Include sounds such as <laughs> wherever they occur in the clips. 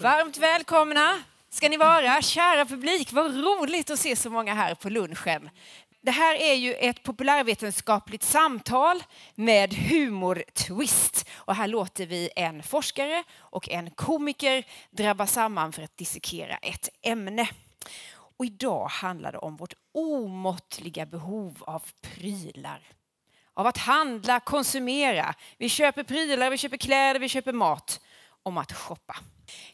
Varmt välkomna ska ni vara, kära publik. Vad roligt att se så många här på lunchen. Det här är ju ett populärvetenskapligt samtal med humortwist. Och här låter vi en forskare och en komiker drabba samman för att dissekera ett ämne. Och idag handlar det om vårt omåttliga behov av prylar. Av att handla, konsumera. Vi köper prylar, vi köper kläder, vi köper mat. Om att shoppa.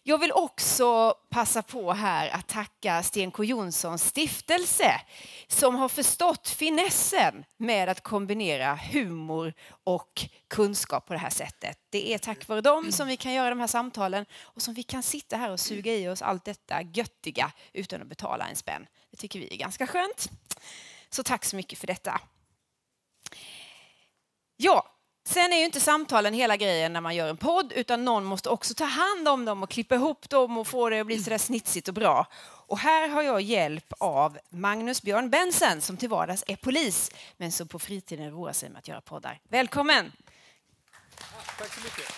Jag vill också passa på här att tacka Sten K Jonssons stiftelse som har förstått finessen med att kombinera humor och kunskap på det här sättet. Det är tack vare dem som vi kan göra de här samtalen och som vi kan sitta här och suga i oss allt detta göttiga utan att betala en spänn. Det tycker vi är ganska skönt. Så tack så mycket för detta. Ja, Sen är ju inte samtalen hela grejen när man gör en podd utan någon måste också ta hand om dem och klippa ihop dem och få det att bli sådär snitsigt och bra. Och här har jag hjälp av Magnus Björn Bensen som till vardags är polis men som på fritiden roar sig med att göra poddar. Välkommen! Tack så mycket.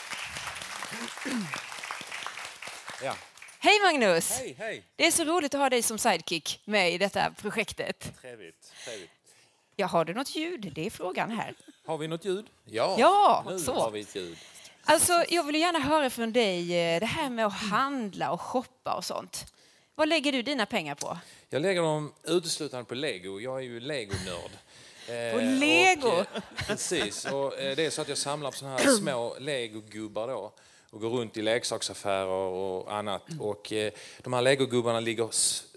Ja. Hej Magnus! Hej, hej! Det är så roligt att ha dig som sidekick med i detta projektet. Trevligt, trevligt. Ja, har du något ljud? Det är frågan här. Har vi något ljud? Ja, ja nu så. har vi ett ljud. Alltså, jag vill gärna höra från dig eh, det här med att handla och shoppa och sånt. Vad lägger du dina pengar på? Jag lägger dem uteslutande på lego. Jag är ju legonörd. På lego? Och, eh, precis. Och det är så att jag samlar på såna här små legogubbar då och går runt i leksaksaffärer och annat. Och eh, de här legogubbarna ligger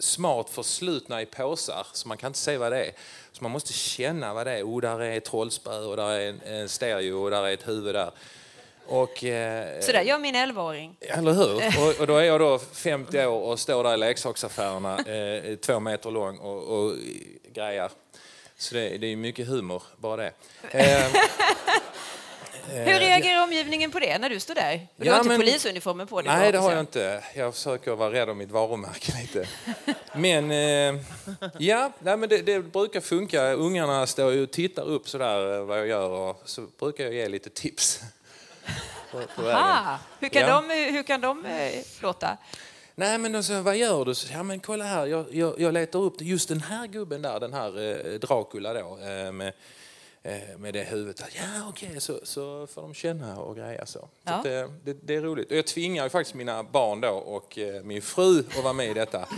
smart förslutna i påsar så man kan inte se vad det är. Så man måste känna vad det är. Oh, där är ett trollspö och där är en, stereo och där är ett huvud där. Och, eh, så där gör min 11-åring. Eller hur? Och, och, då är jag då 50 år och står där i leksaksaffärerna, eh, två meter lång och, och grejar. Så det, det är mycket humor, bara det. Eh, hur eh, reagerar omgivningen på det när du står där? Du ja, har inte men, polisuniformen på dig? Nej, det har jag inte. Jag försöker vara rädd om mitt varumärke lite. Men eh, ja, nej, men det, det, brukar funka. Ungarna står och tittar upp sådär eh, vad jag gör och så brukar jag ge lite tips. På, på hur kan ja. de, hur kan de eh, låta? Nej, men alltså, vad gör du? Ja, men kolla här, jag, jag, jag letar upp just den här gubben där, den här eh, Dracula då, eh, med med det huvudet. Ja, okej, okay, så, så får de känna och greja så. Ja. så det, det, det, är roligt. Och jag tvingar ju faktiskt mina barn då och eh, min fru att vara med i detta.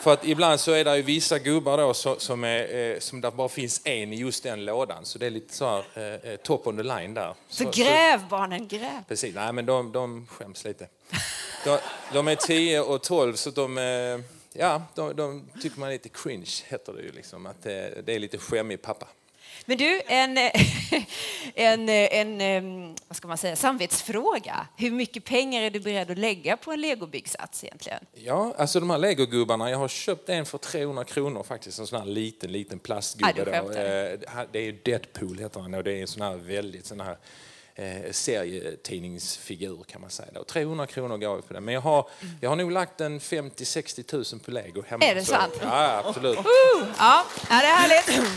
För att ibland så är det ju vissa gubbar då som, som, är, eh, som det bara finns en i just den lådan. Så det är lite så här, eh, top on the line där. Så, så gräv så, barnen, gräv! Precis, nej men de, de skäms lite. De, de är 10 och 12 så de Ja, de, de tycker man är lite cringe, heter det ju liksom. Att det, det är lite skämmig pappa. Men du, en, <laughs> en, en vad ska man säga, samvetsfråga. Hur mycket pengar är du beredd att lägga på en legobyggsats egentligen? Ja, alltså de här legogubbarna, jag har köpt en för 300 kronor faktiskt, en sån här liten, liten plastgubbe. Ah, det är Deadpool heter han och det är en sån här väldigt sån här eh, serietidningsfigur kan man säga. Då. 300 kronor gav vi på den. Men jag har, jag har nog lagt en 50-60 tusen på lego hemma. Är det så, sant? Ja, absolut. Uh, ja, det är härligt.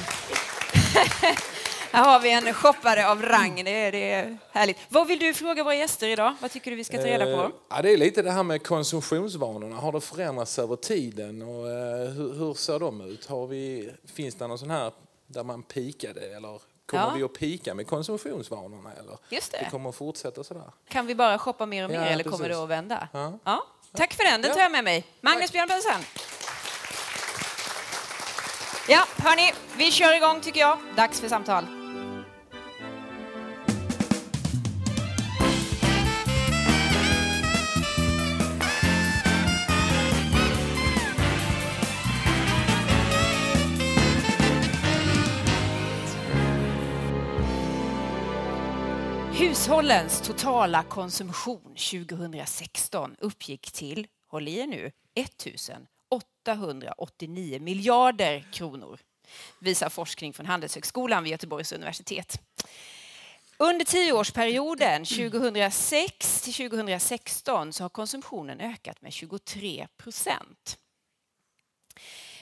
Här har vi en shoppare av rang. Det är, det är härligt. Vad vill du fråga våra gäster idag? Vad tycker du vi ska ta reda på? Eh, ja, det är lite det här med konsumtionsvanorna. Har det förändrats över tiden? Och, eh, hur, hur, ser de ut? Har vi, finns det någon sån här där man pikade? Eller kommer ja. vi att pika med konsumtionsvanorna? Eller? Just det. det kommer att fortsätta sådär. Kan vi bara shoppa mer och mer ja, eller precis. kommer det att vända? Ja. ja. Tack för den, den tar jag med mig. Magnus Björn Bensen. Ja, hörni, vi kör igång tycker jag. Dags för samtal. Hushållens totala konsumtion 2016 uppgick till, håll i er nu, 1000 889 miljarder kronor visar forskning från Handelshögskolan vid Göteborgs universitet. Under tioårsperioden 2006 till 2016 så har konsumtionen ökat med 23 procent.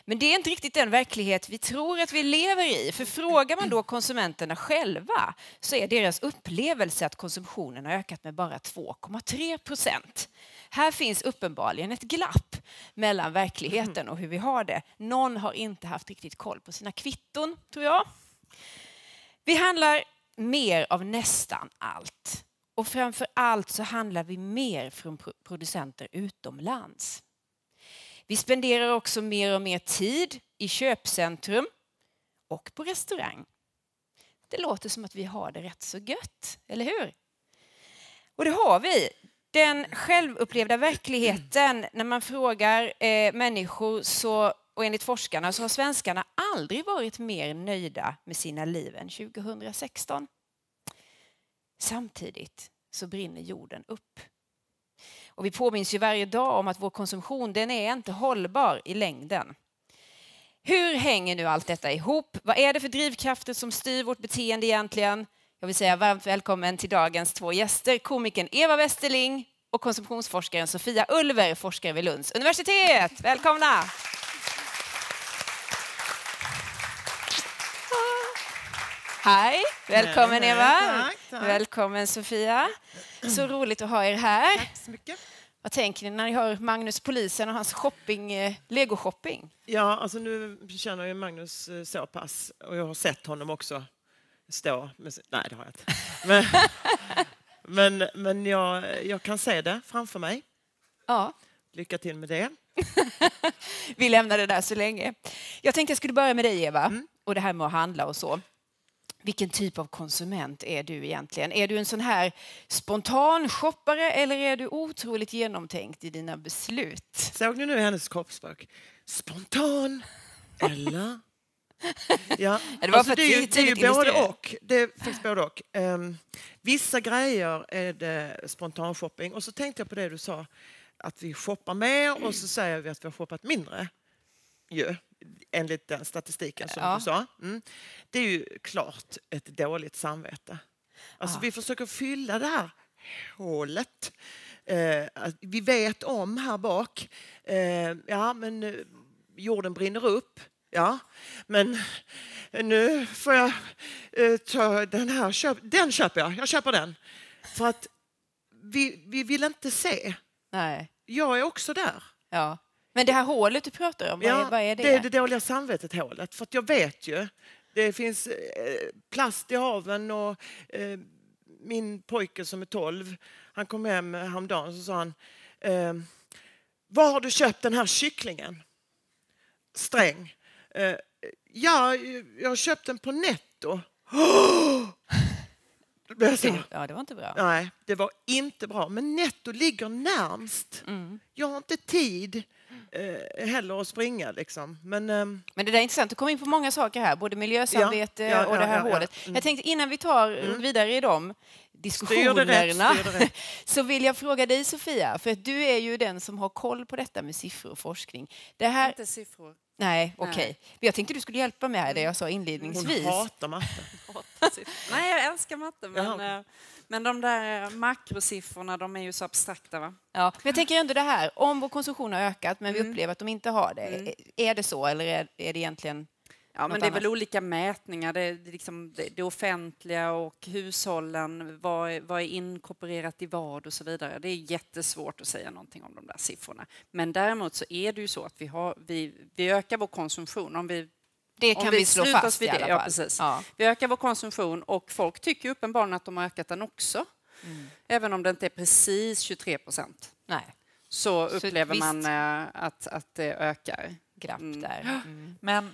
Men det är inte riktigt den verklighet vi tror att vi lever i. För frågar man då konsumenterna själva så är deras upplevelse att konsumtionen har ökat med bara 2,3 procent. Här finns uppenbarligen ett glapp mellan verkligheten och hur vi har det. Någon har inte haft riktigt koll på sina kvitton, tror jag. Vi handlar mer av nästan allt. Och framför allt så handlar vi mer från producenter utomlands. Vi spenderar också mer och mer tid i köpcentrum och på restaurang. Det låter som att vi har det rätt så gött, eller hur? Och det har vi. Den självupplevda verkligheten, när man frågar eh, människor så, och enligt forskarna så har svenskarna aldrig varit mer nöjda med sina liv än 2016. Samtidigt så brinner jorden upp. Och vi påminns ju varje dag om att vår konsumtion den är inte hållbar i längden. Hur hänger nu allt detta ihop? Vad är det för drivkrafter som styr vårt beteende egentligen? Jag vill säga varmt välkommen till dagens två gäster, komikern Eva Westerling och konsumtionsforskaren Sofia Ulver, forskare vid Lunds universitet. Välkomna! Hej, välkommen Eva. Tack, tack. Välkommen Sofia. Så roligt att ha er här. Tack så mycket. Vad tänker ni när ni hör Magnus polisen och hans shopping, eh, legoshopping? Ja, alltså nu känner jag Magnus eh, så pass och jag har sett honom också stå med... Nej, det har jag inte. Men, <laughs> men, men jag, jag kan se det framför mig. Ja. Lycka till med det. <laughs> Vi lämnar det där så länge. Jag tänkte jag skulle börja med dig, Eva, mm. och det här med att handla och så. Vilken typ av konsument är du egentligen? Är du en sån här spontan shoppare eller är du otroligt genomtänkt i dina beslut? Såg ni nu hennes kroppsspråk? Spontan <laughs> eller? <laughs> Ja, det, var alltså, det, är ju, det är ju både och. Det är faktiskt både och. Um, vissa grejer är det spontanshopping och så tänkte jag på det du sa att vi shoppar mer och så säger vi att vi har shoppat mindre. Ju enligt den statistiken som ja. du sa. Mm. Det är ju klart ett dåligt samvete. Alltså, ja. Vi försöker fylla det här hålet. Eh, vi vet om här bak, eh, ja men eh, jorden brinner upp. Ja, men nu får jag eh, ta den här. Köp, den köper jag. Jag köper den. För att vi, vi vill inte se. Nej. Jag är också där. Ja. Men det här hålet du pratar om, vad, ja, är, vad är det? Det är det dåliga samvetet-hålet. För jag vet ju, det finns eh, plast i haven och eh, min pojke som är 12, han kom hem häromdagen och så sa han eh, Var har du köpt den här kycklingen? Sträng. Eh, ja, jag har köpt den på Netto. <gasps> Oh! Ja, det var inte bra. Nej, det var inte bra. Men Netto ligger närmst. Mm. Jag har inte tid eh, heller att springa. Liksom. Men, eh, Men det där är intressant. Du kom in på många saker här, både miljösamvete ja, ja, och det här ja, hålet. Mm. Jag tänkte innan vi tar mm. vidare i de diskussionerna <laughs> så vill jag fråga dig Sofia, för att du är ju den som har koll på detta med siffror och forskning. Det här... Inte siffror. Nej, okej. Okay. Jag tänkte du skulle hjälpa mig här, det jag sa inledningsvis. Hon hatar matte. <laughs> Nej, jag älskar matte, men, Jaha. Eh, men de där makrosiffrorna, de är ju så abstrakta. Va? Ja, men jag tänker ändå det här, om vår konsumtion har ökat, men vi mm. upplever att de inte har det. Mm. Är det så, eller är, är det egentligen Ja, men det är väl olika mätningar. Det, är liksom det, det offentliga och hushållen, vad, vad är inkorporerat i vad och så vidare. Det är jättesvårt att säga någonting om de där siffrorna. Men däremot så är det ju så att vi, har, vi, vi ökar vår konsumtion. Om vi det kan vi, vi slå fast vid det. Ja, precis. Ja. Vi ökar vår konsumtion och folk tycker uppenbarligen att de har ökat den också. Mm. Även om det inte är precis 23 procent. Nej. Så upplever så man äh, att, att det ökar. Grapp mm. där. Mm. Men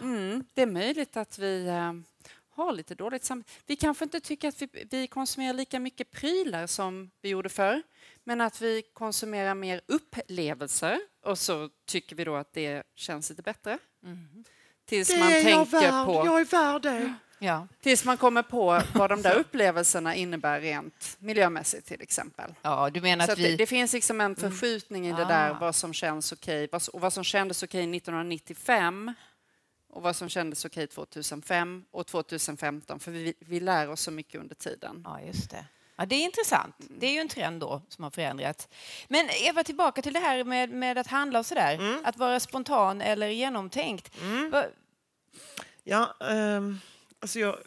Mm, det är möjligt att vi äh, har lite dåligt samvete. Vi kanske inte tycker att vi, vi konsumerar lika mycket prylar som vi gjorde förr, men att vi konsumerar mer upplevelser och så tycker vi då att det känns lite bättre. Mm. Tills det man är tänker jag värd. på... Jag är värd det. Ja. Tills man kommer på vad de där <laughs> upplevelserna innebär rent miljömässigt till exempel. Ja, du menar Så att vi... det, det, finns liksom en mm. förskjutning mm. i det där ah. vad som känns okej okay, och vad som kändes okej okay 1995 och vad som kändes okej 2005 och 2015, för vi, vi lär oss så mycket under tiden. Ja, just det. Ja, det är intressant. Det är ju en trend då som har förändrats. Men Eva, tillbaka till det här med, med att handla och sådär. Mm. Att vara spontan eller genomtänkt. Mm. Va... Ja, um, alltså jag,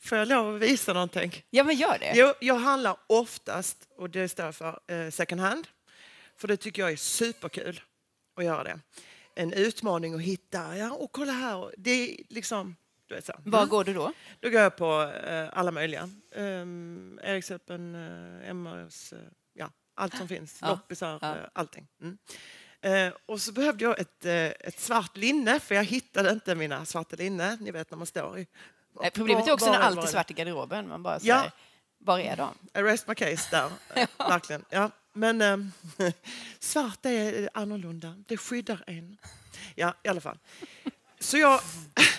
får jag lov att visa någonting? Ja, men gör det. Jag, jag handlar oftast, och det står för uh, second hand. för det tycker jag är superkul att göra det. En utmaning att hitta, ja och kolla här, det är liksom du vet så. Var mm. går du då? Då går jag på eh, alla möjliga. Um, Erikshjälpen, eh, Emmaus, eh, ja, allt som finns. Ja. Loppisar, ja. Eh, allting. Mm. Eh, och så behövde jag ett, eh, ett svart linne, för jag hittade inte mina svarta linne. Ni vet när man står i... Nej, problemet är också var, när allt är svart i garderoben. Man bara säger, ja. var är de? Arrest my case där, <laughs> ja. verkligen. Ja. Men eh, <laughs> svart är annorlunda, det skyddar en. Ja, i alla fall. Så jag,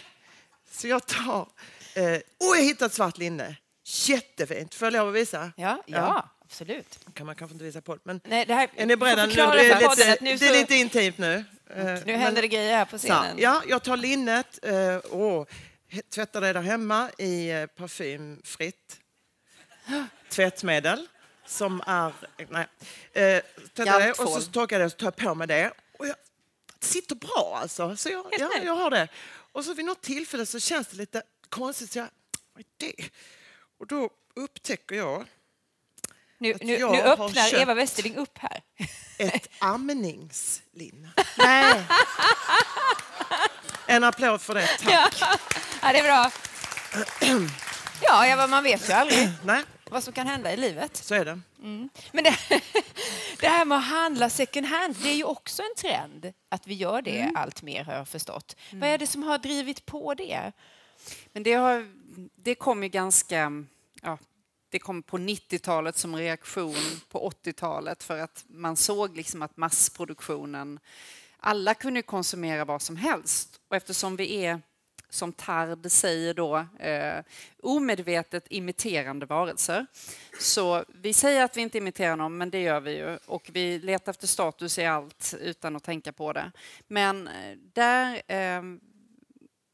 <laughs> så jag tar... Eh, och jag hittade ett svart linne. Jättefint. Får jag lov att visa? Ja, ja, ja. absolut. kan man kanske inte visa på. Men Nej, det här, är ni beredda nu? Det är, lite, nu så... det är lite intimt nu. Nu men, händer det grejer här på scenen. Så, ja, jag tar linnet eh, och tvättar det där hemma i eh, parfymfritt <gasps> tvättmedel som är... Nej. Eh, det, och så torkar jag det och tar på mig det. Och jag, sitter bra alltså. Så jag, ja, jag har det. Och så vid något tillfälle så känns det lite konstigt. Så jag, vad är det? Och då upptäcker jag nu, nu, nu öppnar Eva Westerling upp här. <laughs> Ett amningslinne. Nej. En applåd för det, tack. Ja, ja det är bra. <clears throat> Ja, Eva, man vet ju aldrig Nej. Vad som kan hända i livet. Så är det. Mm. Men det, <laughs> det, här med att handla second hand, det är ju också en trend att vi gör det mm. allt mer har jag förstått. Mm. Vad är det som har drivit på det? Men det, har, det kom ju ganska... Ja, det kom på 90-talet som reaktion på 80-talet för att man såg liksom att massproduktionen... Alla kunde konsumera vad som helst och eftersom vi är som Tard säger då, eh, omedvetet imiterande varelser. Så vi säger att vi inte imiterar någon, men det gör vi ju. Och vi letar efter status i allt utan att tänka på det. Men eh, där, eh,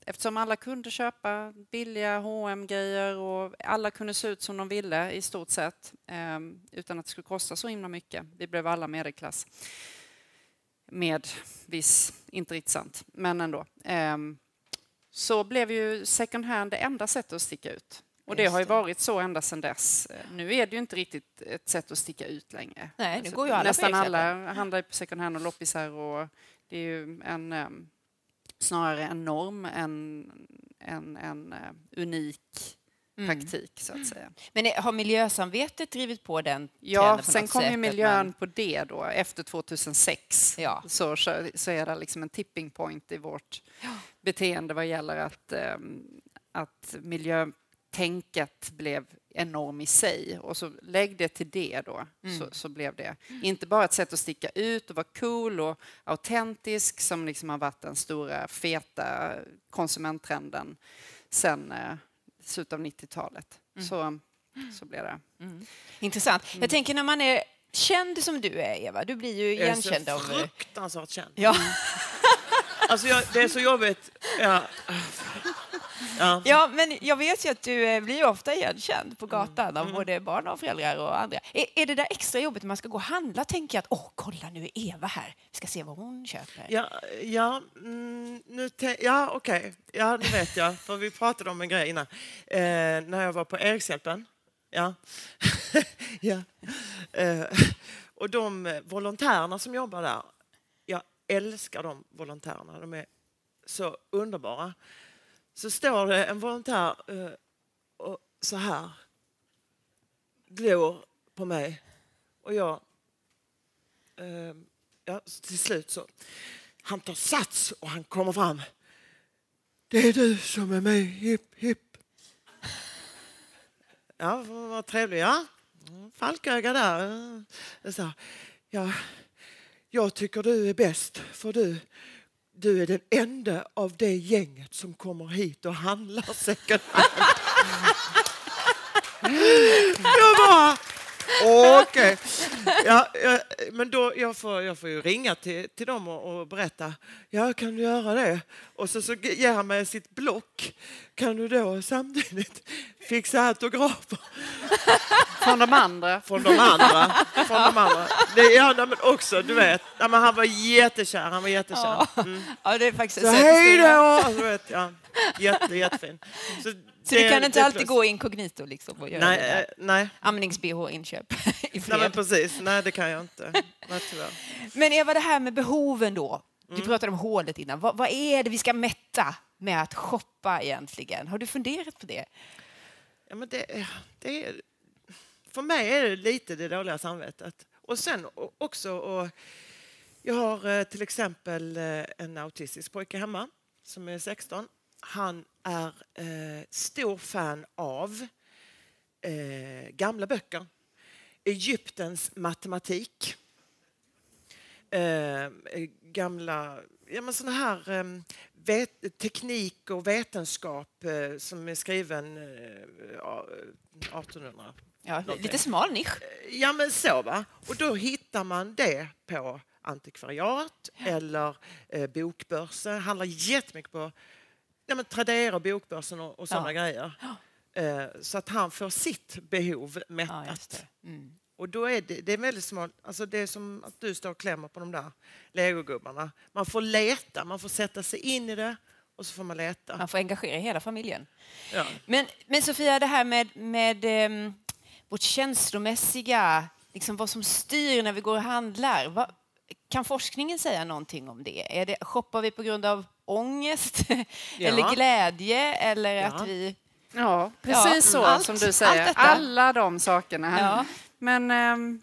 eftersom alla kunde köpa billiga hm grejer och alla kunde se ut som de ville i stort sett, eh, utan att det skulle kosta så himla mycket. Vi blev alla medelklass. Med viss, inte riktigt sant, men ändå. Um, så blev ju second hand det enda sättet att sticka ut. Och det har ju varit så ända sedan dess. Nu är det ju inte riktigt ett sätt att sticka ut längre. Nej, nu alltså, går ju alla Nästan alla handlar på second hand och loppisar och det är ju en, snarare en norm än en, en unik. Praktik så att säga. Men har miljösamvetet drivit på den Ja, sen kom ju miljön man... på det då efter 2006. Ja. Så, så är det liksom en tipping point i vårt ja. beteende vad gäller att, um, att miljötänket blev enorm i sig och så lägg det till det då mm. så, så, blev det inte bara ett sätt att sticka ut och vara cool och autentisk som liksom har varit den stora feta konsumenttrenden sen eh, slutet av 90-talet. Mm. Så, så blev det. Mm. Intressant. Jag mm. tänker när man är känd som du är, Eva, du blir ju igenkänd av... Jag är så fruktansvärt känd. Ja. Alltså jag, det är så jobbigt. Ja. Ja. ja, men jag vet ju att du eh, blir ofta igenkänd på gatan mm. av både barn och föräldrar och andra. Är, är det där extra jobbigt när man ska gå och handla och tänka att åh, kolla nu är Eva här, vi ska se vad hon köper? Ja, ja, mm, nu ja okej, okay. ja det vet jag, för vi pratade om en grej innan. Eh, när jag var på Erikshjälpen, ja. <laughs> ja. Eh, och de volontärerna som jobbar där, jag älskar de volontärerna, de är så underbara så står det en volontär eh, och så här glor på mig. Och jag... Ehm, ja, till slut så... Han tar sats och han kommer fram. Det är du som är med, hipp hipp. Ja, vad trevligt. Ja, falköga där. Så, ja, jag tycker du är bäst, för du du är den enda av det gänget som kommer hit och handlar second hand. <laughs> okej. Okay. Ja, ja, men då, jag, får, jag får ju ringa till, till dem och, och berätta. Ja, kan du göra det? Och så, så ger han mig sitt block. Kan du då samtidigt fixa autografer? Från de andra? Från de andra. Från de andra. Det, ja, men också, du vet. Ja, men han var jättekär. Han var jättekär. Mm. Ja, det är faktiskt så hej då! Alltså, vet, ja, jätte, jättefin. Så Så det, du kan inte alltid gå inkognito liksom och göra nej, det där? Eh, nej. Amnings-bh-inköp <laughs> i fred? Nej, precis. Nej, det kan jag inte. Nej, tyvärr. Men Eva, det här med behoven då. Du mm. pratade om hålet innan. Vad, vad, är det vi ska mätta med att shoppa egentligen? Har du funderat på det? Ja, men det, det är, för mig är det lite det dåliga samvetet. Och sen också, och jag har eh, till exempel eh, en autistisk pojke hemma som är 16. Han är eh, stor fan av eh, gamla böcker. Egyptens matematik. Eh, gamla ja, men såna här eh, vet, teknik och vetenskap eh, som är skriven 1800. Ja, lite smal nisch. Ja, men så va. Och då hittar man det på antikvariat ja. eller eh, bokbörser. handlar jättemycket på ja, men Tradera, bokbörsen och, och sådana ja. grejer. Eh, så att han får sitt behov mättat. Mm. Och då är det, det är väldigt smart. Alltså det är som att du står och klämmer på de där legogubbarna. Man får leta, man får sätta sig in i det och så får man leta. Man får engagera hela familjen. Ja. Men, men Sofia, det här med, med um, vårt känslomässiga, liksom vad som styr när vi går och handlar. Vad, kan forskningen säga någonting om det? Är det shoppar vi på grund av ångest <laughs> ja. eller glädje eller ja. att vi... Ja, precis ja, så allt, som du säger. Alla de sakerna. Ja. Men ähm,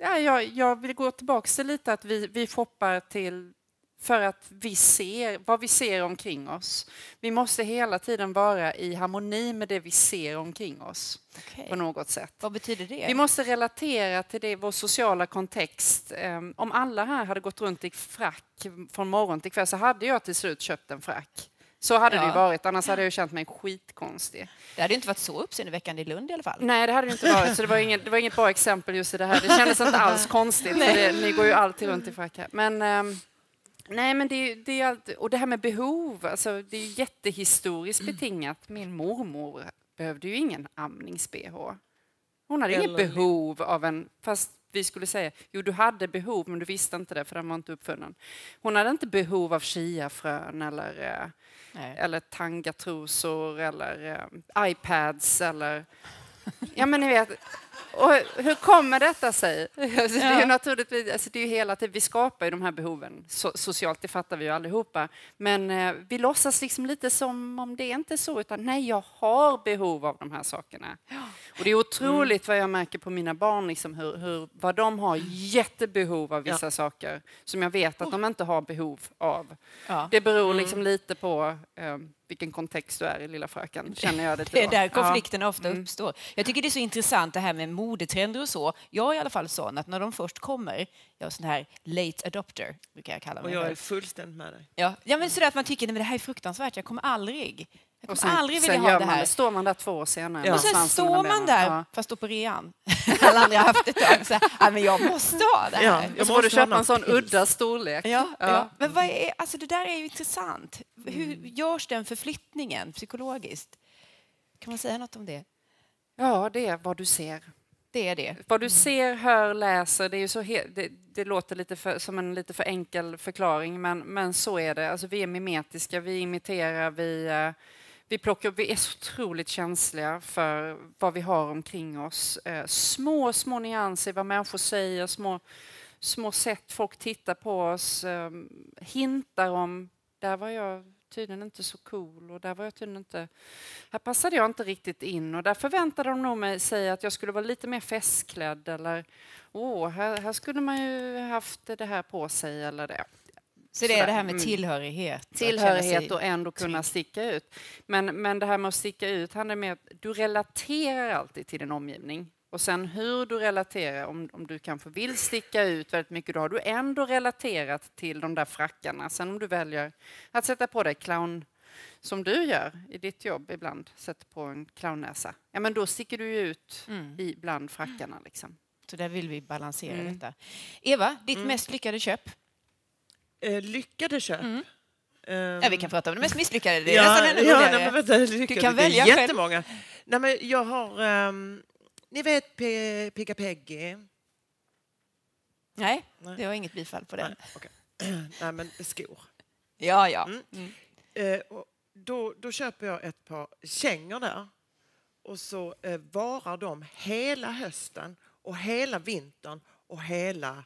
ja, jag, jag vill gå tillbaka till lite att vi, vi shoppar till för att vi ser vad vi ser omkring oss. Vi måste hela tiden vara i harmoni med det vi ser omkring oss okay. på något sätt. Vad betyder det? Vi måste relatera till det, vår sociala kontext. Um, om alla här hade gått runt i frack från morgon till kväll så hade jag till slut köpt en frack. Så hade ja. det varit, annars hade jag känt mig skitkonstig. Det hade inte varit så uppseendeväckande i Lund i alla fall. Nej, det hade det inte varit. Så det var, inget, det var inget bra exempel just i det här. Det kändes inte alls konstigt. För det, ni går ju alltid runt i frack här. Men, um, Nej, men det, det är allt, och det här med behov, alltså, det är jättehistoriskt mm. betingat. Min mormor behövde ju ingen amnings-bh. Hon hade Eller... inget behov av en, fast vi skulle säga, jo du hade behov men du visste inte det för den var inte uppfunnen. Hon hade inte behov av chiafrön eller, eh, eller tangatrosor eller eh, iPads eller, ja men ni vet, och hur kommer detta sig? <laughs> Alltså, det är ju naturligtvis, alltså, det är ju hela tiden, vi skapar ju de här behoven so socialt, det fattar vi ju allihopa. Men eh, vi låtsas liksom lite som om det inte är så, utan nej, jag har behov av de här sakerna. Och det är otroligt mm. vad jag märker på mina barn, liksom, hur, hur, vad de har jättebehov av vissa ja. saker som jag vet att de inte har behov av. Ja. Det beror liksom mm. lite på eh, vilken kontext du är i Lilla fröken, <laughs> känner jag det Det är där konflikterna ja. ofta mm. uppstår. Jag tycker det är så intressant det här med modetrender och så. Jag är i alla fall sån att när de först kommer, jag är sån här late adopter, brukar jag kalla mig. Och jag är fullständigt med dig. Ja, ja men sådär att man tycker att det här är fruktansvärt, jag kommer aldrig jag kommer aldrig vilja ha det här. Man, står man där två år senare. Ja. Och sen står man där, ja. fast då på rean. <laughs> Alla andra har haft det tag. Så, ja, men jag måste ha det här. Ja, och får du köpa en sån udda storlek. Ja, ja. Men vad är, alltså det där är ju intressant. Hur görs den förflyttningen psykologiskt? Kan man säga något om det? Ja, det är vad du ser. Det är det. Vad du ser, hör, läser, det, är så det, det låter lite för, som en lite för enkel förklaring, men, men så är det. Alltså, vi är mimetiska, vi imiterar, vi, uh, vi, plockar, vi är så otroligt känsliga för vad vi har omkring oss. Eh, små, små nyanser, vad människor säger, små, små sätt folk tittar på oss, eh, hintar om där var jag tydligen inte så cool och där var jag tydligen inte... Här passade jag inte riktigt in och där förväntade de nog mig sig att jag skulle vara lite mer festklädd eller åh, här, här skulle man ju haft det här på sig eller det. Så det är det här med mm. tillhörighet? Tillhörighet och ändå kunna sticka ut. Men, men det här med att sticka ut handlar med att du relaterar alltid till din omgivning. Och sen hur du relaterar, om, om du kanske vill sticka ut väldigt mycket, då har du ändå relaterat till de där frackarna. Sen om du väljer att sätta på dig clown, som du gör i ditt jobb ibland, sätter på en clownnäsa, ja men då sticker du ut mm. i bland frackarna. Liksom. Så där vill vi balansera mm. detta. Eva, ditt mm. mest lyckade köp? Eh, lyckade köp? Mm. Um, ja, vi kan prata om det mest misslyckade. Det är ja, ja, nej, men vänta, du kan välja det är jättemånga. Nej, men jag har um, ni vet P Pigga Peggy? Nej, Nej, det var inget bifall på den. Nej, okay. <clears throat> Nej men skor. Ja, ja. Mm. Mm. Eh, då, då köper jag ett par kängor där och så eh, varar de hela hösten och hela vintern och hela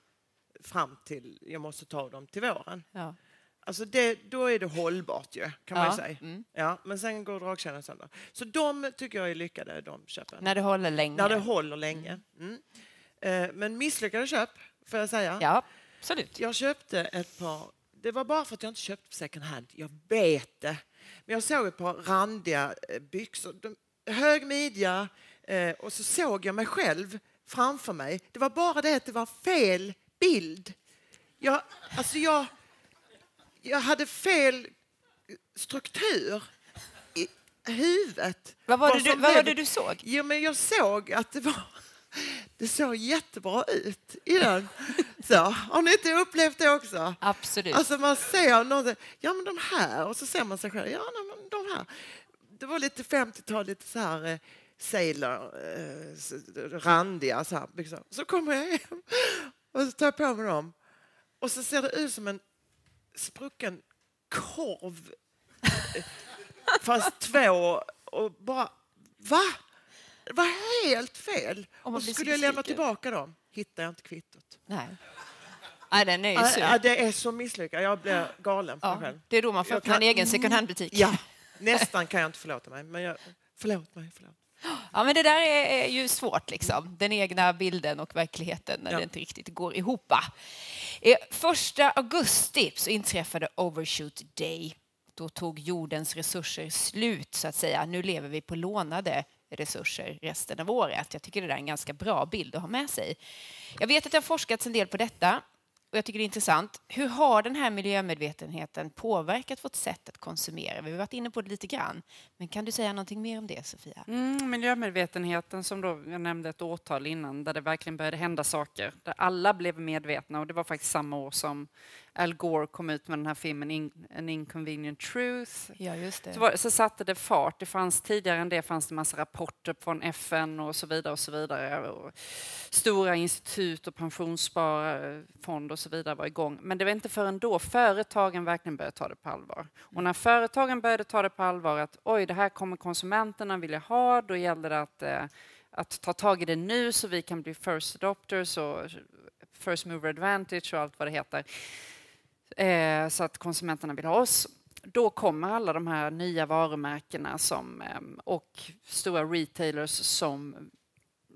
fram till jag måste ta dem till våren. Ja. Alltså det, då är det hållbart ju, kan man Ja, ju säga. mm. Ja, men sen går dragkedjan sönder. Så de tycker jag är lyckade, de köpen. När det håller länge. När det håller länge. Mm. Eh, men misslyckade köp, får jag säga. Ja, absolut. Jag köpte ett par, det var bara för att jag inte köpte second hand, jag vet det. Men jag såg ett par randiga eh, byxor, de, hög midja eh, och så såg jag mig själv framför mig. Det var bara det att det var fel bild. Jag, alltså jag, jag hade fel struktur i huvudet. Vad var, det du, vad var det du såg? Jo, men jag såg att det var... Det såg jättebra ut i den. Så, har ni inte upplevt det också? Absolut. Alltså man ser någon, ja men de här, och så ser man sig själv, ja men de här. Det var lite 50-tal, lite så här eh, sailor, eh, randiga så här byxor. Så kommer jag hem och så tar jag på mig dem. Och så ser det ut som en sprucken korv. <laughs> Fast två och bara, va? Det var helt fel. Och så skulle jag lämna tillbaka dem. Hittade jag inte kvittot. Nej. Nej, den är ju sur. ja, det är så misslyckat. Jag blir galen på mig Ja, själv. det är då man får öppna en egen second hand-butik. Ja, nästan kan jag inte förlåta mig. Men jag, förlåt mig. Förlåt. <gasps> Ja, men det där är ju svårt, liksom. den egna bilden och verkligheten när Ja. det inte riktigt går ihop. Eh, Första augusti så inträffade Overshoot Day. Då tog jordens resurser slut, så att säga. Nu lever vi på lånade resurser resten av året. Jag tycker det där är en ganska bra bild att ha med sig. Jag vet att det har forskats en del på detta och jag tycker det är intressant. Hur har den här miljömedvetenheten påverkat vårt sätt att konsumera? Vi har varit inne på det lite grann. Men kan du säga någonting mer om det, Sofia? Mm, miljömedvetenheten som då, jag nämnde ett årtal innan, där det verkligen började hända saker. Där alla blev medvetna och det var faktiskt samma år som Al Gore kom ut med den här filmen In, An Inconvenient Truth. Ja, just det. Så, var, så satte det fart. Det fanns, tidigare än det fanns det massa rapporter från FN och så vidare. och så vidare. Och stora institut och pensionssparfond och så vidare var igång. Men det var inte förrän då företagen verkligen började ta det på allvar. Och när företagen började ta det på allvar att oj, det här kommer konsumenterna vilja ha, då gäller det att, eh, att ta tag i det nu så vi kan bli first adopters och first mover advantage och allt vad det heter. Eh, så att konsumenterna vill ha oss då kommer alla de här nya varumärkena som, ehm, och stora retailers som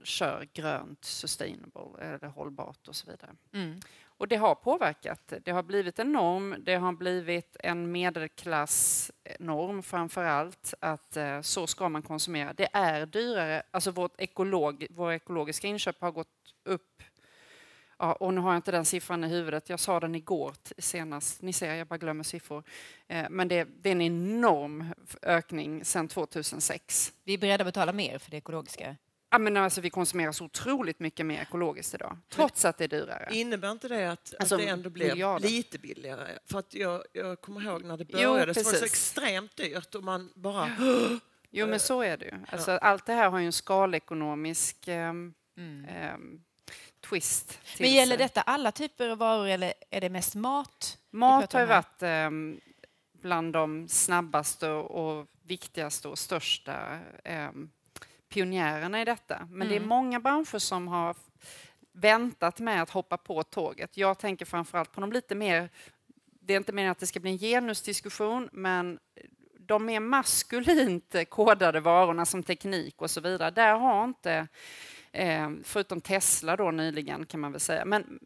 kör grönt, sustainable eller hållbart och så vidare. Mm. Och det har påverkat. Det har blivit en norm, det har blivit en medelklassnorm framför allt, att eh, så ska man konsumera. Det är dyrare, alltså vårt ekolog, våra ekologiska inköp har gått upp Ja, och nu har jag inte den siffran i huvudet. Jag sa den igår senast. Ni ser, jag bara glömmer siffror. Eh, men det, det är en enorm ökning sedan 2006. Vi är beredda att betala mer för det ekologiska. Ja, men alltså, vi konsumerar så otroligt mycket mer ekologiskt idag, trots att det är dyrare. Innebär inte det att, Alltså, att det ändå blev miljarder. lite billigare? För att jag, jag kommer ihåg när det Jo, började så var det så extremt dyrt och man bara... <gasps> Jo, men så är det ju. Alltså, Allt det här har ju en skalekonomisk ehm, ehm, twist. Mm. Men gäller detta alla typer av varor eller är det mest mat? Mat har ju varit ehm, bland de snabbaste och, viktigaste och största ehm, pionjärerna i detta. Men det är Mm. många branscher som har väntat med att hoppa på tåget. Jag tänker framförallt på de lite mer, det är inte meningen att det ska bli en genusdiskussion, men de mer maskulint kodade varorna som teknik och så vidare, där har inte, eh, förutom Tesla då nyligen kan man väl säga, men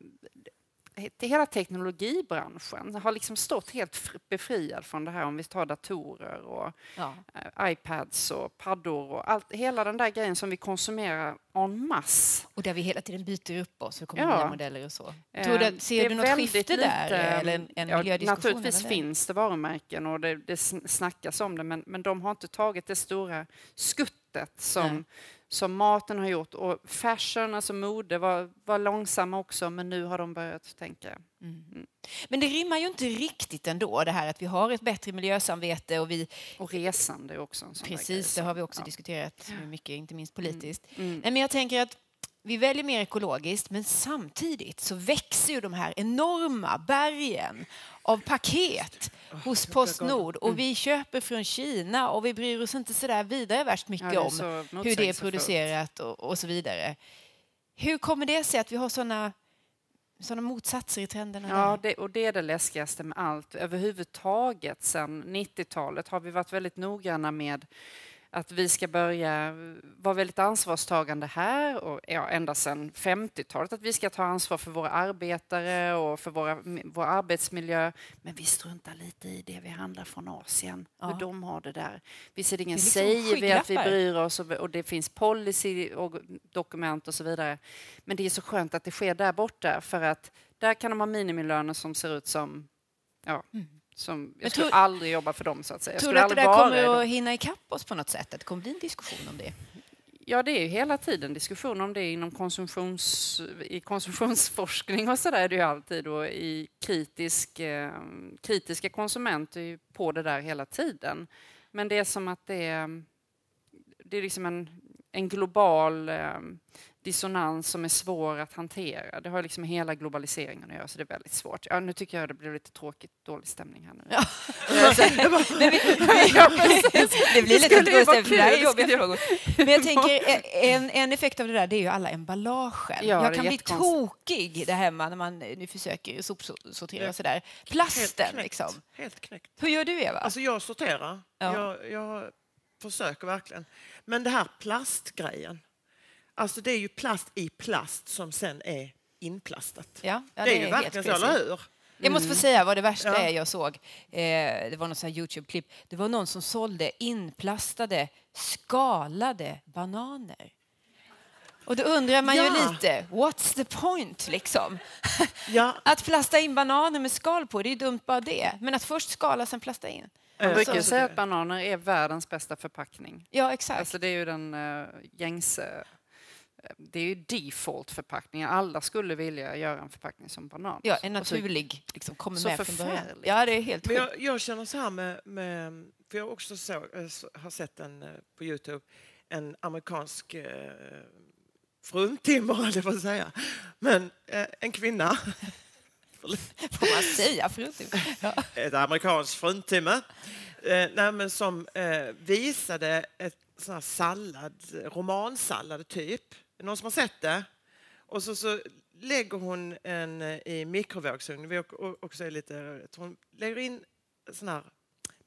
hela teknologibranschen har liksom stått helt fr- befriad från det här om vi tar datorer och Ja. eh, iPads och paddor och allt, hela den där grejen som vi konsumerar en masse. Och där vi hela tiden byter upp oss och kommer Ja. nya modeller och så. Eh, Tror du, ser du något skifte där? Eller en, en ja? Naturligtvis finns det varumärken och det, det sn- snackas om det men, men de har inte tagit det stora skuttet som, Nej. Som maten har gjort. Och fashion, alltså mode, var, var långsamma också men nu har de börjat tänka. Men det rimmar ju inte riktigt ändå, det här att vi har ett bättre miljösamvete och vi... Och resande är också Precis, det har vi också ja. diskuterat mycket, inte minst politiskt. Mm. Men jag tänker att vi väljer mer ekologiskt, men samtidigt så växer ju de här enorma bergen av paket hos Postnord och mm. vi köper från Kina och vi bryr oss inte så där vidare värst mycket ja, om hur det är producerat och, och, så vidare. Hur kommer det sig att vi har såna sådana motsatser i trenderna? Ja, det, och det är det läskigaste med allt. Överhuvudtaget sen 90-talet har vi varit väldigt noggranna med att vi ska börja vara väldigt ansvarstagande här och ja, ända sedan 50-talet att vi ska ta ansvar för våra arbetare och för våra, vår arbetsmiljö. Men vi struntar lite i det vi handlar från Asien, ja. hur de har det där. Visserligen liksom säger vi att vi bryr oss och, och det finns policy och dokument och så vidare. Men det är så skönt att det sker där borta för att där kan de ha minimilöner som ser ut som ja, mm som, jag skulle tror, aldrig jobba för dem så att säga. tror du att det där kommer att hinna ikapp oss på något sätt? Att det kommer bli en diskussion om det? Ja, det är ju hela tiden diskussion om det inom konsumtions, i konsumtionsforskning och så där är det ju alltid och i kritisk, eh, kritiska konsumenter är på det där hela tiden. Men det är som att det är, det är liksom en, en global eh, dissonans som är svår att hantera. Det har liksom hela globaliseringen att göra, så det är väldigt svårt. Ja, nu tycker jag det blev lite tråkigt, dålig stämning här nu. Ja. det blir lite dålig stämning. Men jag <laughs> tänker, en, en effekt av det där det är ju alla emballagen. Ja, jag kan bli tokig där hemma när man nu försöker sopsortera och sådär. Plasten, Helt liksom. Helt knäckt. Hur gör du, Eva? Alltså, jag sorterar. Ja. Jag, jag försöker verkligen. Men det här plastgrejen, Alltså det är ju plast i plast som sen är inplastat. Ja, ja det, det, är ju verkligen så, eller hur? Jag måste få mm. säga vad det värsta ja. är jag såg. Eh, det var något Youtube-klipp. Det var någon som sålde inplastade, skalade bananer. Och då undrar man ja. ju lite, what's the point liksom? <laughs> Ja. att plasta in bananer med skal på, det är ju dumt bara det. Men att först skala, sen plasta in. Man brukar säga att bananer är världens bästa förpackning. Ja, exakt. Alltså det är ju den uh, gängse det är ju default-förpackningar. Alla skulle vilja göra en förpackning som banan. Ja, en naturlig. liksom, kommer så med början. Ja, det är helt Men jag, jag, känner så här med, med för jag också så, eh, har sett en eh, på Youtube, en amerikansk eh, fruntimmer, <laughs> eller vad säga. Men eh, en kvinna. <laughs> Får man säga fruntimmer? <laughs> Ja. Ett amerikanskt fruntimmer. Eh, som eh, visade ett sån här sallad, romansallad typ någon som har sett det? Och så, så lägger hon en eh, i mikrovågsugnen. Vi också är lite, hon lägger in sån här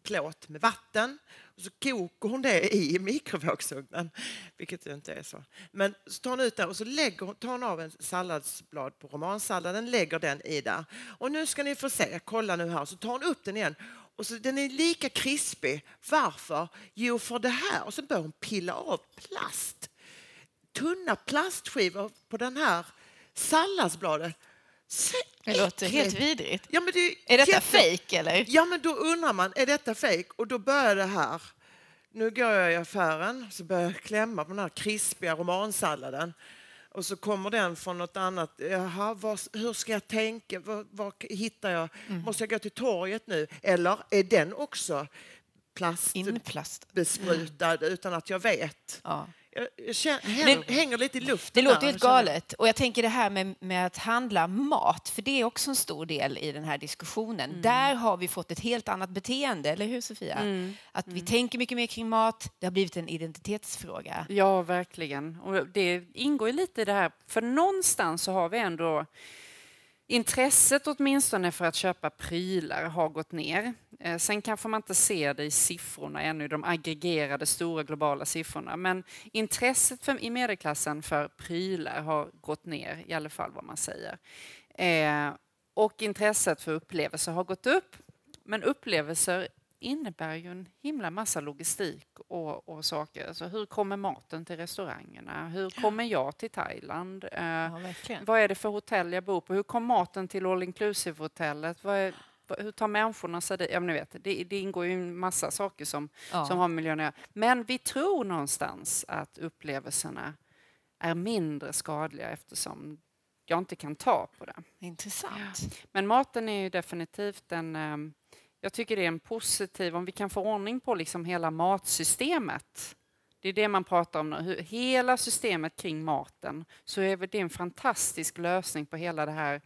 plåt med vatten och så kokar hon det i mikrovågsugnen, vilket ju inte är så. Men så tar hon ut det och så lägger, tar hon av en salladsblad på romansalladen, lägger den i där. Och nu ska ni få se, kolla nu här, så tar hon upp den igen och så den är lika krispig. Varför? Jo, för det här. Och så börjar hon pilla av plast tunna plastskivor på den här salladsbladet. Det låter helt vidrigt. Ja, men det är, detta jätte... fejk eller? Ja, men då undrar man, är detta fejk? Och då börjar det här. Nu går jag i affären så börjar jag klämma på den här krispiga romansalladen. Och så kommer den från något annat. Jaha, var, hur ska jag tänka? Var, var hittar jag? Mm. Måste jag gå till torget nu? Eller är den också plast, besprutad mm. utan att jag vet? Ja. Jag hänger lite i luften. Det låter helt galet. Och jag tänker det här med, med, att handla mat, för det är också en stor del i den här diskussionen. Mm. Där har vi fått ett helt annat beteende, eller hur Sofia? Mm. Att vi mm. tänker mycket mer kring mat, det har blivit en identitetsfråga. Ja, verkligen. Och det ingår ju lite i det här, för någonstans så har vi ändå Intresset åtminstone för att köpa prylar har gått ner. Eh, sen kanske man inte ser det i siffrorna ännu, de aggregerade stora globala siffrorna. Men intresset för, i medelklassen för prylar har gått ner, i alla fall vad man säger. Eh, och intresset för upplevelser har gått upp. Men upplevelser innebär ju en himla massa logistik och, och saker. Alltså, hur kommer maten till restaurangerna? Hur kommer jag till Thailand? Eh, ja, vad är det för hotell jag bor på? Hur kom maten till all inclusive-hotellet? hur tar människorna sig dit? Ja, ni vet, det, det ingår ju en massa saker som, ja. som har med miljön att göra. Men vi tror någonstans att upplevelserna är mindre skadliga eftersom jag inte kan ta på det. Intressant. Ja. Men maten är ju definitivt en um, jag tycker det är en positiv, om vi kan få ordning på liksom hela matsystemet. Det är det man pratar om nu, hela systemet kring maten. Så är det en fantastisk lösning på hela det här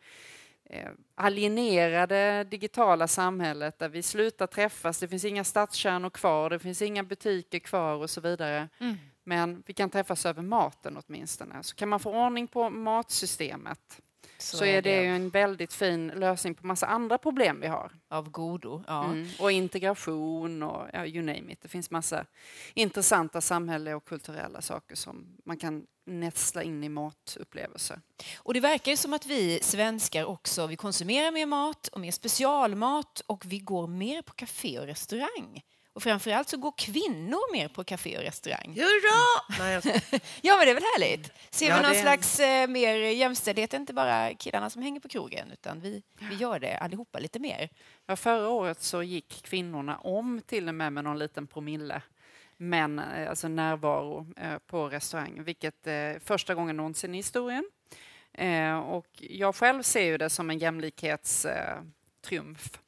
eh, alienerade digitala samhället där vi slutar träffas, det finns inga stadskärnor kvar, det finns inga butiker kvar och så vidare. Mm. Men vi kan träffas över maten åtminstone. Så kan man få ordning på matsystemet så, så är det, det en väldigt fin lösning på massa andra problem vi har. Av godo, ja. Mm. Och integration och ja, you name it. Det finns massa intressanta samhälleliga och kulturella saker som man kan nästla in i matupplevelser. Och det verkar ju som att vi svenskar också, vi konsumerar mer mat och mer specialmat och vi går mer på café och restaurang. Och framförallt så går kvinnor mer på café och restaurang. Hurra! Nej, <laughs> ja, men det är väl härligt? Ser ja, vi någon det... slags eh, mer jämställdhet, inte bara killarna som hänger på krogen, utan vi, vi gör det allihopa lite mer. Ja, förra året så gick kvinnorna om till och med med någon liten promille men eh, alltså närvaro eh, på restaurang, vilket är eh, första gången någonsin i historien. Eh, och jag själv ser ju det som en jämlikhetstriumf. Eh,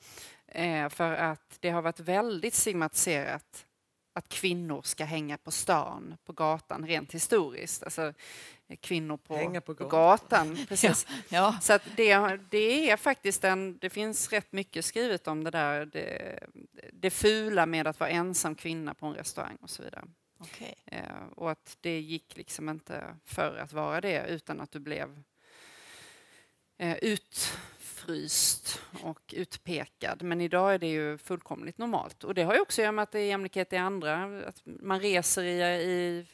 för att det har varit väldigt stigmatiserat att kvinnor ska hänga på stan, på gatan, rent historiskt. Alltså, kvinnor på, på gatan. gatan <laughs> precis. ja, ja. Så att det, det är faktiskt en, det finns rätt mycket skrivet om det där, det, det fula med att vara ensam kvinna på en restaurang och så vidare. Okay. Eh, och att det gick liksom inte för att vara det utan att du blev eh, ut utfryst och utpekad. Men idag är det ju fullkomligt normalt. Och det har ju också att göra med att det är jämlikhet i andra. Att man reser i, i,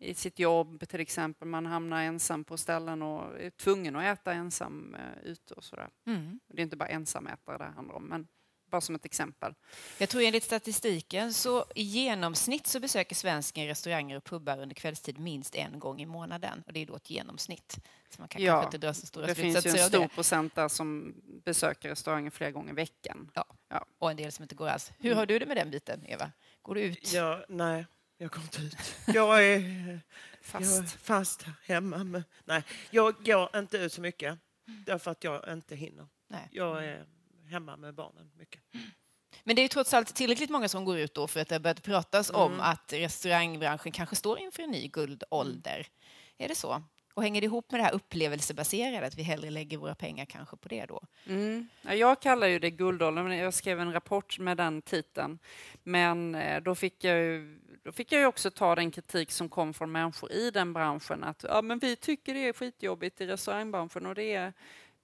i sitt jobb till exempel. Man hamnar ensam på ställen och är tvungen att äta ensam uh, ute och sådär. Mm. Det är inte bara ensamätare det handlar om. Men bara som ett exempel. Jag tror enligt statistiken så i genomsnitt så besöker svensken restauranger och pubbar under kvällstid minst en gång i månaden. Och det är då ett genomsnitt. Så man kan ja, inte dra så stora det finns ju en stor det. procent där som besöker restauranger flera gånger i veckan. Ja. ja. och en del som inte går alls. Hur har du det med den biten, Eva? Går du ut? Ja, nej, jag går inte ut. Jag är fast, jag är fast hemma. Med, nej, jag går inte ut så mycket därför att jag inte hinner. Nej. Jag är hemma med barnen mycket. Men det är trots allt tillräckligt många som går ut då för att det har börjat pratas mm. om att restaurangbranschen kanske står inför en ny guldålder. Är det så? Och hänger det ihop med det här upplevelsebaserade, att vi hellre lägger våra pengar kanske på det då? Mm. jag kallar ju det guldåldern, jag skrev en rapport med den titeln. Men eh, då fick jag ju, då fick jag ju också ta den kritik som kom från människor i den branschen att ja, men vi tycker det är skitjobbigt i restaurangbranschen och det är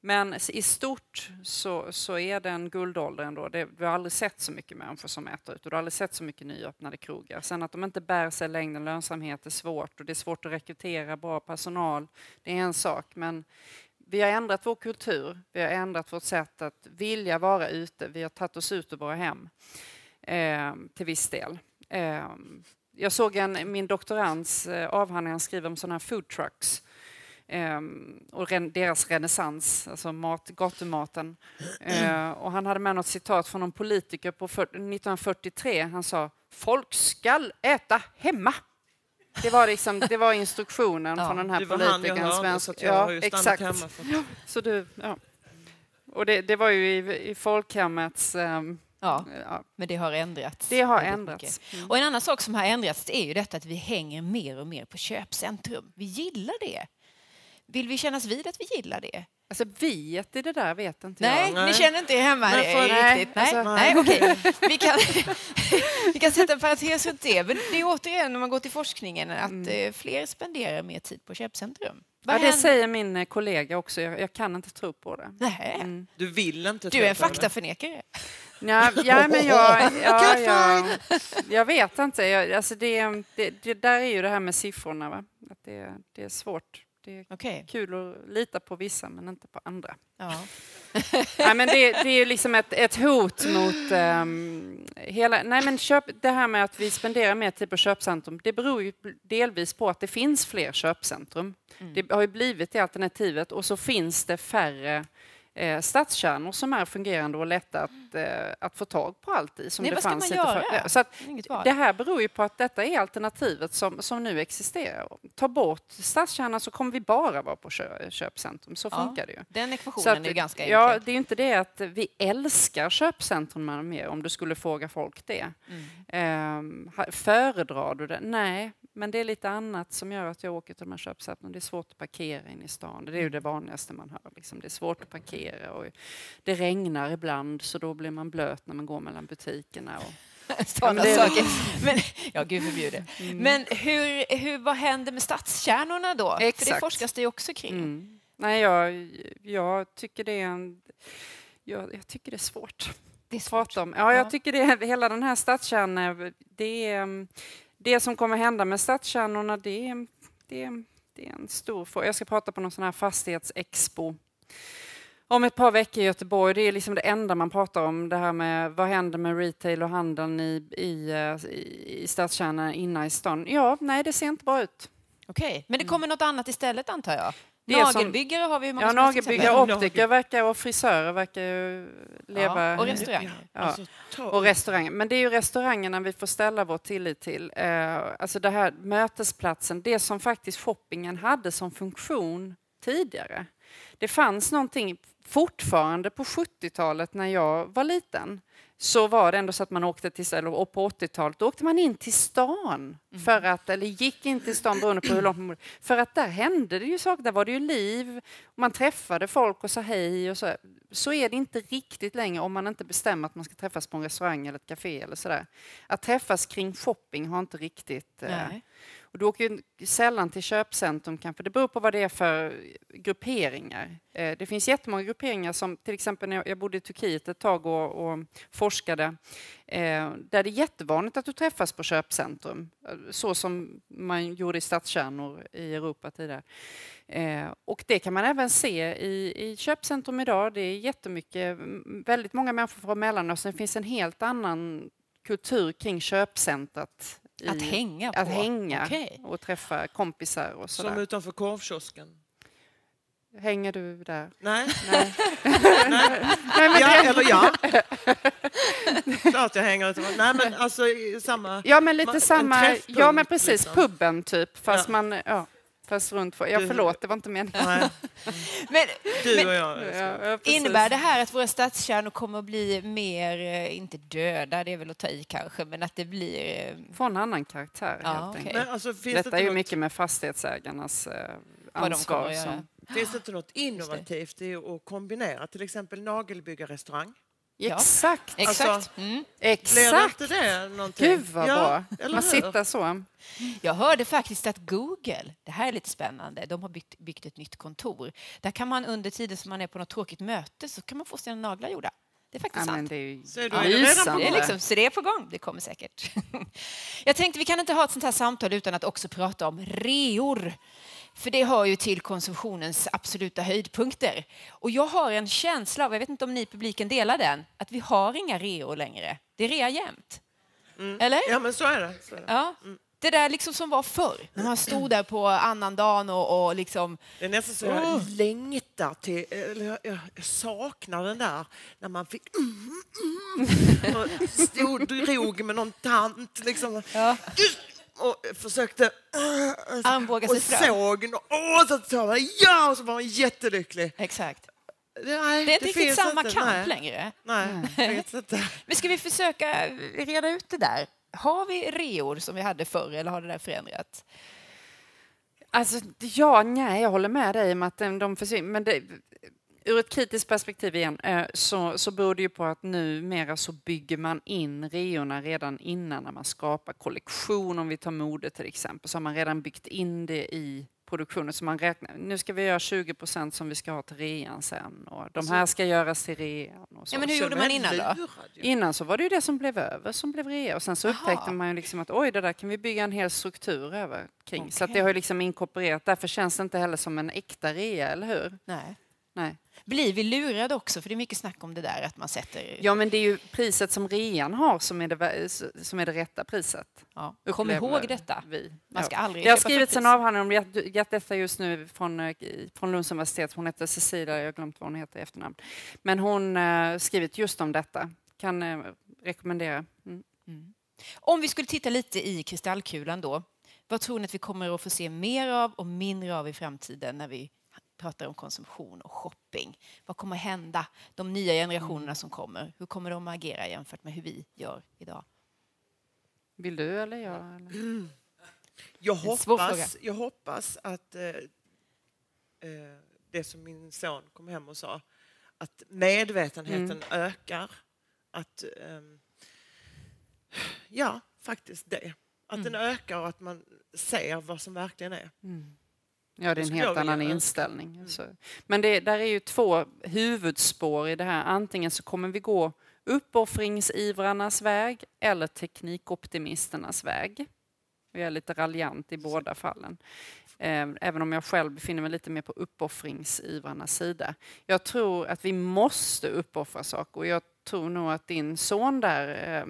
men i stort så, så är den guldåldern då, det, vi har aldrig sett så mycket människor som äter ut och du har aldrig sett så mycket nyöppnade krogar. Sen att de inte bär sig längden, lönsamhet är svårt och det är svårt att rekrytera bra personal, det är en sak. Men vi har ändrat vår kultur, vi har ändrat vårt sätt att vilja vara ute, vi har tagit oss ut ur våra hem eh, till viss del. Eh, jag såg en, min doktorands eh, avhandling, han skriver om sådana här food trucks Um, och ren, deras renässans, alltså mat, gatumaten. Uh, och han hade med något citat från någon politiker på för, 1943. Han sa folk skall äta hemma. Det var, liksom, det var instruktionen <laughs> ja, från den här politikern. Han svensk. Så jag ja, exakt. Hemma för... Så du, ja. Och det, det var ju i, i folkhemmets um, Ja, ja, men det har ändrats. Det har ändrats. Mm. Och en annan sak som har ändrats är ju detta att vi hänger mer och mer på köpcentrum. Vi gillar det. Vill vi kännas vid att vi gillar det? Alltså viet i det där vet inte nej, jag. Nej, ni känner inte er hemma nej, för, nej, riktigt? Nej, alltså, nej. okej. Vi, kan, <laughs> vi kan sätta en parentes runt det. Men det är återigen, när man går till forskningen, att mm. Eh, fler spenderar mer tid på köpcentrum. Vad ja, det händer? säger min eh, kollega också. Jag, jag, kan inte tro på det. Nej. Mm. Du vill inte Du är en faktaförnekare. Ja, ja, men jag, ja, ja, jag vet inte. Jag, alltså det, det, det, där är ju det här med siffrorna. Va? Att det, det är svårt det är okay. kul att lita på vissa men inte på andra. Ja. <laughs> nej, men det, det är liksom ett, ett hot mot um, hela... Nej, men köp, det här med att vi spenderar mer tid på köpcentrum, det beror ju delvis på att det finns fler köpcentrum. Mm. Det har ju blivit det alternativet och så finns det färre eh, stadskärnor som är fungerande och lätta att, eh, att få tag på allt i. Som Nej, det vad ska fanns man göra? För, så att, det här beror ju på att detta är alternativet som, som nu existerar. Ta bort stadskärnan så kommer vi bara vara på kö, köpcentrum. Så ja, funkar det ju. Den ekvationen att, är ganska enkel. Ja, det är inte det att vi älskar köpcentrum mer, om du skulle fråga folk det. Mm. Eh, föredrar du det? Nej, Men det är lite annat som gör att jag åker till de här köpcentren. Det är svårt att parkera in i stan. Det är ju det vanligaste man hör. Liksom. Det är svårt att parkera och det regnar ibland så då blir man blöt när man går mellan butikerna. Och <laughs> sådana saker. Men, ja, gud förbjude. Mm. Men hur, hur, vad händer med stadskärnorna då? Exakt. För det forskas det ju också kring. Mm. Nej, jag, jag tycker det är en, jag, jag tycker det är svårt. Det är svårt. Om. Ja, jag tycker det, hela den här stadskärnan, det, är, det som kommer hända med stadskärnorna, det, är, det, det är en stor fråga. Jag ska prata på någon sån här fastighetsexpo om ett par veckor i Göteborg. Det är liksom det enda man pratar om. Det här med vad händer med retail och handeln i, i, eh, i stadskärnan inne i stan. Ja, nej, det ser inte bra ut. Okej, men det kommer något annat istället antar jag? Nagelbyggare har vi många Ja, nagelbyggare, optiker verkar, och frisörer verkar ju leva... Ja, och restauranger. Ja, alltså, och restauranger. Men det är ju restaurangerna vi får ställa vår tillit till. Eh, alltså det här mötesplatsen, det som faktiskt shoppingen hade som funktion tidigare. Det fanns någonting fortfarande på 70-talet när jag var liten så var det ändå så att man åkte till, och på 80-talet åkte man in till stan, mm. för att, eller gick in till stan beroende på hur långt man För att där hände det ju saker, där var det ju liv, man träffade folk och sa hej och så. Så är det inte riktigt längre om man inte bestämmer att man ska träffas på en restaurang eller ett café eller sådär. Att träffas kring shopping har inte riktigt... Eh. Och du åker ju sällan till köpcentrum kanske. Det beror på vad det är för grupperingar. Eh, det finns jättemånga grupperingar som till exempel när jag bodde i Turkiet ett tag och, och forskade eh, där det är jättevanligt att du träffas på köpcentrum eh, så som man gjorde i stadskärnor i Europa tidigare. Eh, och det kan man även se i, i köpcentrum idag. Det är jättemycket, väldigt många människor från Mellanöstern. Det finns en helt annan kultur kring köpcentret i, att hänga på? Att hänga okay. och träffa kompisar och sådär. Som utanför korvkiosken? Hänger du där? Nej. Nej. <laughs> Nej. Nej men ja, eller ja. Klart jag hänger utanför. Nej men alltså samma... Ja men lite samma, ja men precis, liksom. puben typ. Fast ja. man, ja. Fast runt Ja, förlåt, det var inte meningen. <laughs> men, du och jag. Ja, innebär det här att våra stadskärnor kommer att bli mer, eh, inte döda, det är väl att ta i kanske, men att det blir... Eh, Få en annan karaktär ja, helt okay. men alltså, Detta det är ju något... mycket med fastighetsägarnas eh, ansvar. De som... Finns det inte något innovativt i att kombinera till exempel nagelbyggarrestaurang. Ja. Exakt. Alltså, mm. Exakt. Blir inte det någonting? Gud vad ja, bra. Man sitter så. Jag hörde faktiskt att Google, det här är lite spännande, de har byggt, byggt ett nytt kontor. Där kan man under tiden som man är på något tråkigt möte så kan man få sina naglar gjorda. Det är faktiskt ja, sant. Det är ju... Så, är ja. redan det är liksom, så det är på gång. Det kommer säkert. <laughs> Jag tänkte vi kan inte ha ett sånt här samtal utan att också prata om reor. För det hör ju till konsumtionens absoluta höjdpunkter. Och jag har en känsla av, jag vet inte om ni i publiken delar den, att vi har inga reor längre. Det är rea jämt. Mm. Eller? Ja, men så är det. Så är det. Ja. Mm. Det där liksom som var förr, när man stod där på annandagen och, och liksom... Det är nästan så jag oh. längtar till, eller jag, jag, saknar den där när man fick... Mm, mm, <laughs> och stod, drog med någon tant liksom. Ja och försökte armbåga sig fram. Och såg och så sa man ja och så var man jättelycklig. Exakt. Nej, det är inte riktigt samma inte. kamp Nej. längre. Nej, Nej. <laughs> Men ska vi försöka reda ut det där? Har vi reor som vi hade förr eller har det där förändrats? Alltså, ja, nej, jag håller med dig om att de försvinner. Men det, ur ett kritiskt perspektiv igen eh, så, så beror det ju på att numera så bygger man in reorna redan innan när man skapar kollektion. Om vi tar mode till exempel så har man redan byggt in det i produktionen. Så man räknar, nu ska vi göra 20 procent som vi ska ha till rean sen och de här ska göras till rean. Och så. Ja, men hur gjorde man innan då? Innan så var det ju det som blev över som blev rea och sen så Aha. upptäckte man ju liksom att oj, det där kan vi bygga en hel struktur över kring. Okay. Så att det har ju liksom inkorporerat. Därför känns det inte heller som en äkta rea, eller hur? Nej. Nej. Blir vi lurade också? För det är mycket snack om det där att man sätter... Ja, men det är ju priset som rean har som är det, som är det rätta priset. Ja. Kom ihåg detta. Vi. Man ska ja. aldrig det har skrivits en avhandling om detta just nu från, eh, från Lunds universitet. Hon heter Cecilia, jag har glömt vad hon heter i efternamn. Men hon har uh, skrivit just om detta. Kan uh, rekommendera. Mm. Mm. Om vi skulle titta lite i kristallkulan då. Vad tror ni att vi kommer att få se mer av och mindre av i framtiden när vi pratar om konsumtion och shopping. Vad kommer hända? De nya generationerna mm. som kommer, hur kommer de att agera jämfört med hur vi gör idag? Vill du eller jag? Eller? Jag hoppas, jag hoppas att eh, eh, det som min son kom hem och sa, att medvetenheten mm. ökar. Att, eh, ja, faktiskt det. Att mm. den ökar och att man ser vad som verkligen är. Mm. Ja, det är en helt annan inställning. Mm. Men det där är ju två huvudspår i det här. Antingen så kommer vi gå uppoffringsivrarnas väg eller teknikoptimisternas väg. Jag är lite raljant i båda fallen. Eh, även om jag själv befinner mig lite mer på uppoffringsivrarnas sida. Jag tror att vi måste uppoffra saker och jag tror nog att din son där eh,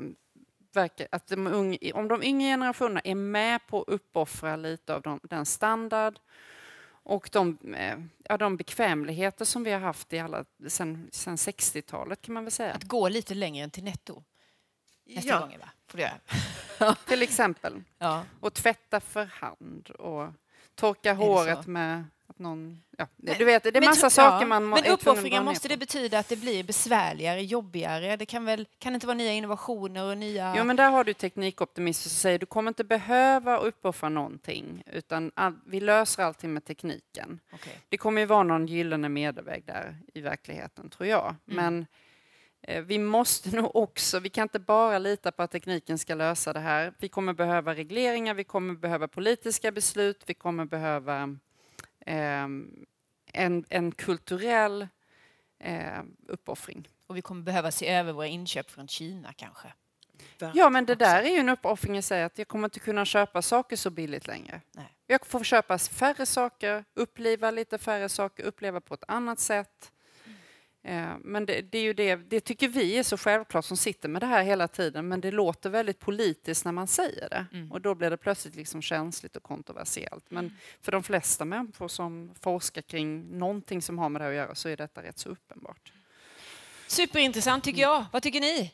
att de unga, om de yngre generationerna är med på att uppoffra lite av de, den standard och de, eh, ja, de bekvämligheter som vi har haft i alla, sen, sen 60-talet kan man väl säga. Att gå lite längre än till netto. Nästa ja. gång, va? Får du göra. till exempel. Ja. Och tvätta för hand och torka håret med att någon... Ja, men, du vet, det är men, massa saker ja, man Men uppoffringar, måste det betyda att det blir besvärligare, jobbigare? Det kan väl kan det inte vara nya innovationer och nya... Jo, men där har du teknikoptimister som säger du kommer inte behöva uppoffra någonting, utan all, vi löser allting med tekniken. Okay. Det kommer ju vara någon gyllene medelväg där i verkligheten, tror jag. Mm. Men eh, vi måste <laughs> nog också, vi kan inte bara lita på att tekniken ska lösa det här. Vi kommer behöva regleringar, vi kommer behöva politiska beslut, vi kommer behöva en, en kulturell eh, uppoffring. Och vi kommer behöva se över våra inköp från Kina kanske. Ja, men det där är ju en uppoffring i sig att jag kommer inte kunna köpa saker så billigt längre. Nej. Jag får köpa färre saker, uppleva lite färre saker, uppleva på ett annat sätt. Eh, men det, det, är ju det, det tycker vi är så självklart som sitter med det här hela tiden, men det låter väldigt politiskt när man säger det. Mm. Och då blir det plötsligt liksom känsligt och kontroversiellt. Men mm. för de flesta människor som forskar kring någonting som har med det att göra så är detta rätt så uppenbart. Superintressant tycker jag. Vad tycker ni?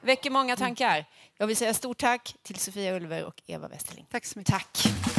Väcker många tankar. Jag vill säga stort tack till Sofia Ulver och Eva Westerling. Tack så mycket. Tack.